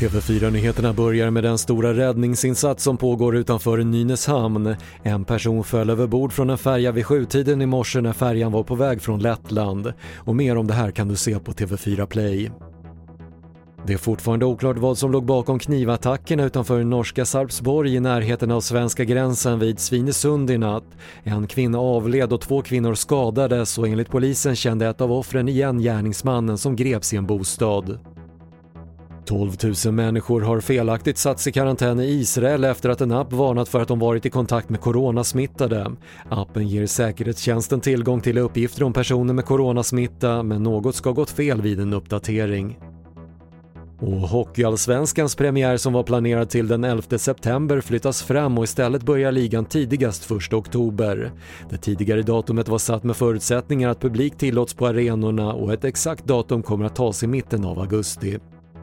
TV4-nyheterna börjar med den stora räddningsinsats som pågår utanför Nynäshamn. En person föll över bord från en färja vid sjutiden i morse när färjan var på väg från Lettland. Och mer om det här kan du se på TV4 Play. Det är fortfarande oklart vad som låg bakom knivattackerna utanför norska Sarpsborg i närheten av svenska gränsen vid Svinesund i natt. En kvinna avled och två kvinnor skadades och enligt polisen kände ett av offren igen gärningsmannen som greps i en bostad. 12 000 människor har felaktigt satts i karantän i Israel efter att en app varnat för att de varit i kontakt med coronasmittade. Appen ger säkerhetstjänsten tillgång till uppgifter om personer med coronasmitta men något ska gått fel vid en uppdatering. Och Hockeyallsvenskans premiär som var planerad till den 11 september flyttas fram och istället börjar ligan tidigast 1 oktober. Det tidigare datumet var satt med förutsättningar att publik tillåts på arenorna och ett exakt datum kommer att tas i mitten av augusti.